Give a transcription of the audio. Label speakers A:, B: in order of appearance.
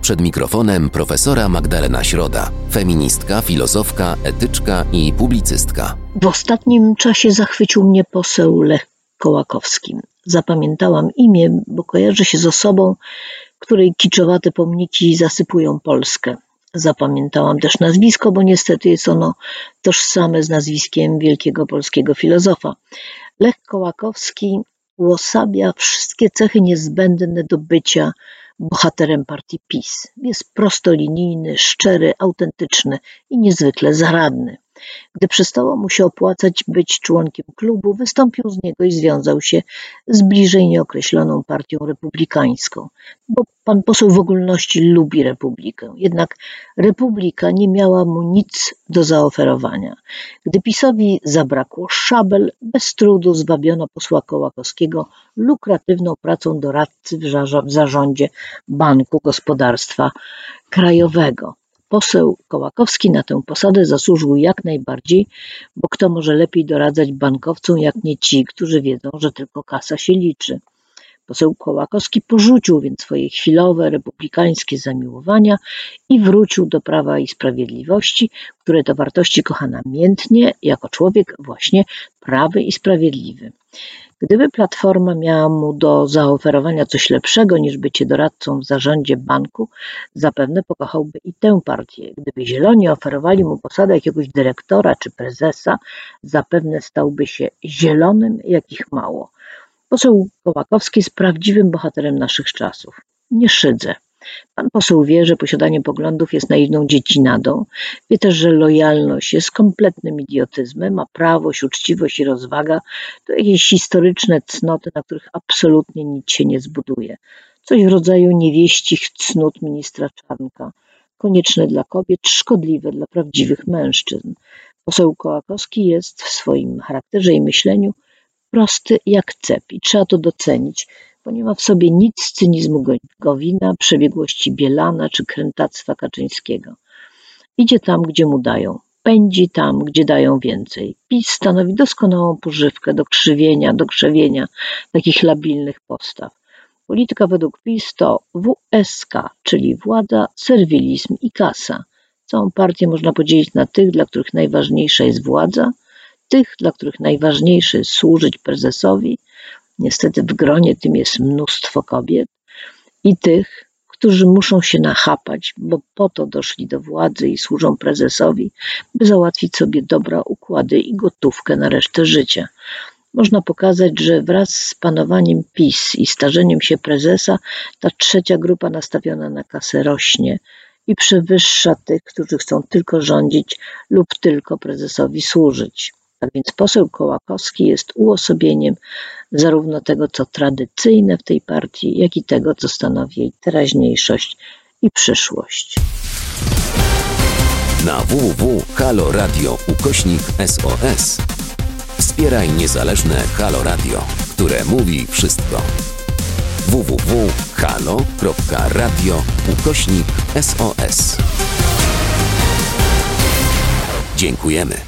A: Przed mikrofonem profesora Magdalena Środa, feministka, filozofka, etyczka i publicystka.
B: W ostatnim czasie zachwycił mnie poseł Lech Kołakowski. Zapamiętałam imię, bo kojarzy się z osobą, której kiczowate pomniki zasypują Polskę. Zapamiętałam też nazwisko, bo niestety jest ono tożsame z nazwiskiem wielkiego polskiego filozofa. Lech Kołakowski uosabia wszystkie cechy niezbędne do bycia bohaterem partii PiS. Jest prostolinijny, szczery, autentyczny i niezwykle zaradny. Gdy przestało mu się opłacać być członkiem klubu, wystąpił z niego i związał się z bliżej nieokreśloną partią republikańską, bo pan poseł w ogólności lubi republikę. Jednak republika nie miała mu nic do zaoferowania. Gdy PiSowi zabrakło szabel, bez trudu zwabiono posła Kołakowskiego lukratywną pracą doradcy w zarządzie Banku Gospodarstwa Krajowego. Poseł Kołakowski na tę posadę zasłużył jak najbardziej, bo kto może lepiej doradzać bankowcom, jak nie ci, którzy wiedzą, że tylko kasa się liczy. Poseł Kołakowski porzucił więc swoje chwilowe republikańskie zamiłowania i wrócił do prawa i sprawiedliwości, które to wartości kocha namiętnie, jako człowiek właśnie prawy i sprawiedliwy. Gdyby Platforma miała mu do zaoferowania coś lepszego niż bycie doradcą w zarządzie banku, zapewne pokochałby i tę partię. Gdyby Zieloni oferowali mu posadę jakiegoś dyrektora czy prezesa, zapewne stałby się zielonym, jakich mało. Poseł Kołakowski jest prawdziwym bohaterem naszych czasów. Nie szydzę. Pan poseł wie, że posiadanie poglądów jest naiwną dziecinadą. Wie też, że lojalność jest kompletnym idiotyzmem, a prawość, uczciwość i rozwaga to jakieś historyczne cnoty, na których absolutnie nic się nie zbuduje. Coś w rodzaju niewieścich cnót ministra Czarnka. Konieczne dla kobiet, szkodliwe dla prawdziwych mężczyzn. Poseł Kołakowski jest w swoim charakterze i myśleniu prosty jak cep i trzeba to docenić bo nie ma w sobie nic z cynizmu Gowina, przebiegłości Bielana czy krętactwa Kaczyńskiego. Idzie tam, gdzie mu dają, pędzi tam, gdzie dają więcej. PiS stanowi doskonałą pożywkę do krzywienia, do krzewienia takich labilnych postaw. Polityka według PiS to WSK, czyli władza, serwilizm i kasa. Całą partię można podzielić na tych, dla których najważniejsza jest władza, tych, dla których najważniejsze jest służyć prezesowi, Niestety w gronie tym jest mnóstwo kobiet i tych, którzy muszą się nachapać, bo po to doszli do władzy i służą prezesowi, by załatwić sobie dobra układy i gotówkę na resztę życia. Można pokazać, że wraz z panowaniem PiS i starzeniem się prezesa, ta trzecia grupa nastawiona na kasę rośnie i przewyższa tych, którzy chcą tylko rządzić lub tylko prezesowi służyć. Tak więc poseł Kołakowski jest uosobieniem zarówno tego, co tradycyjne w tej partii, jak i tego, co stanowi jej teraźniejszość i przyszłość.
A: Na www.haloradio ukośnik SOS wspieraj niezależne Halo Radio, które mówi wszystko. www.halo.radio ukośnik SOS Dziękujemy.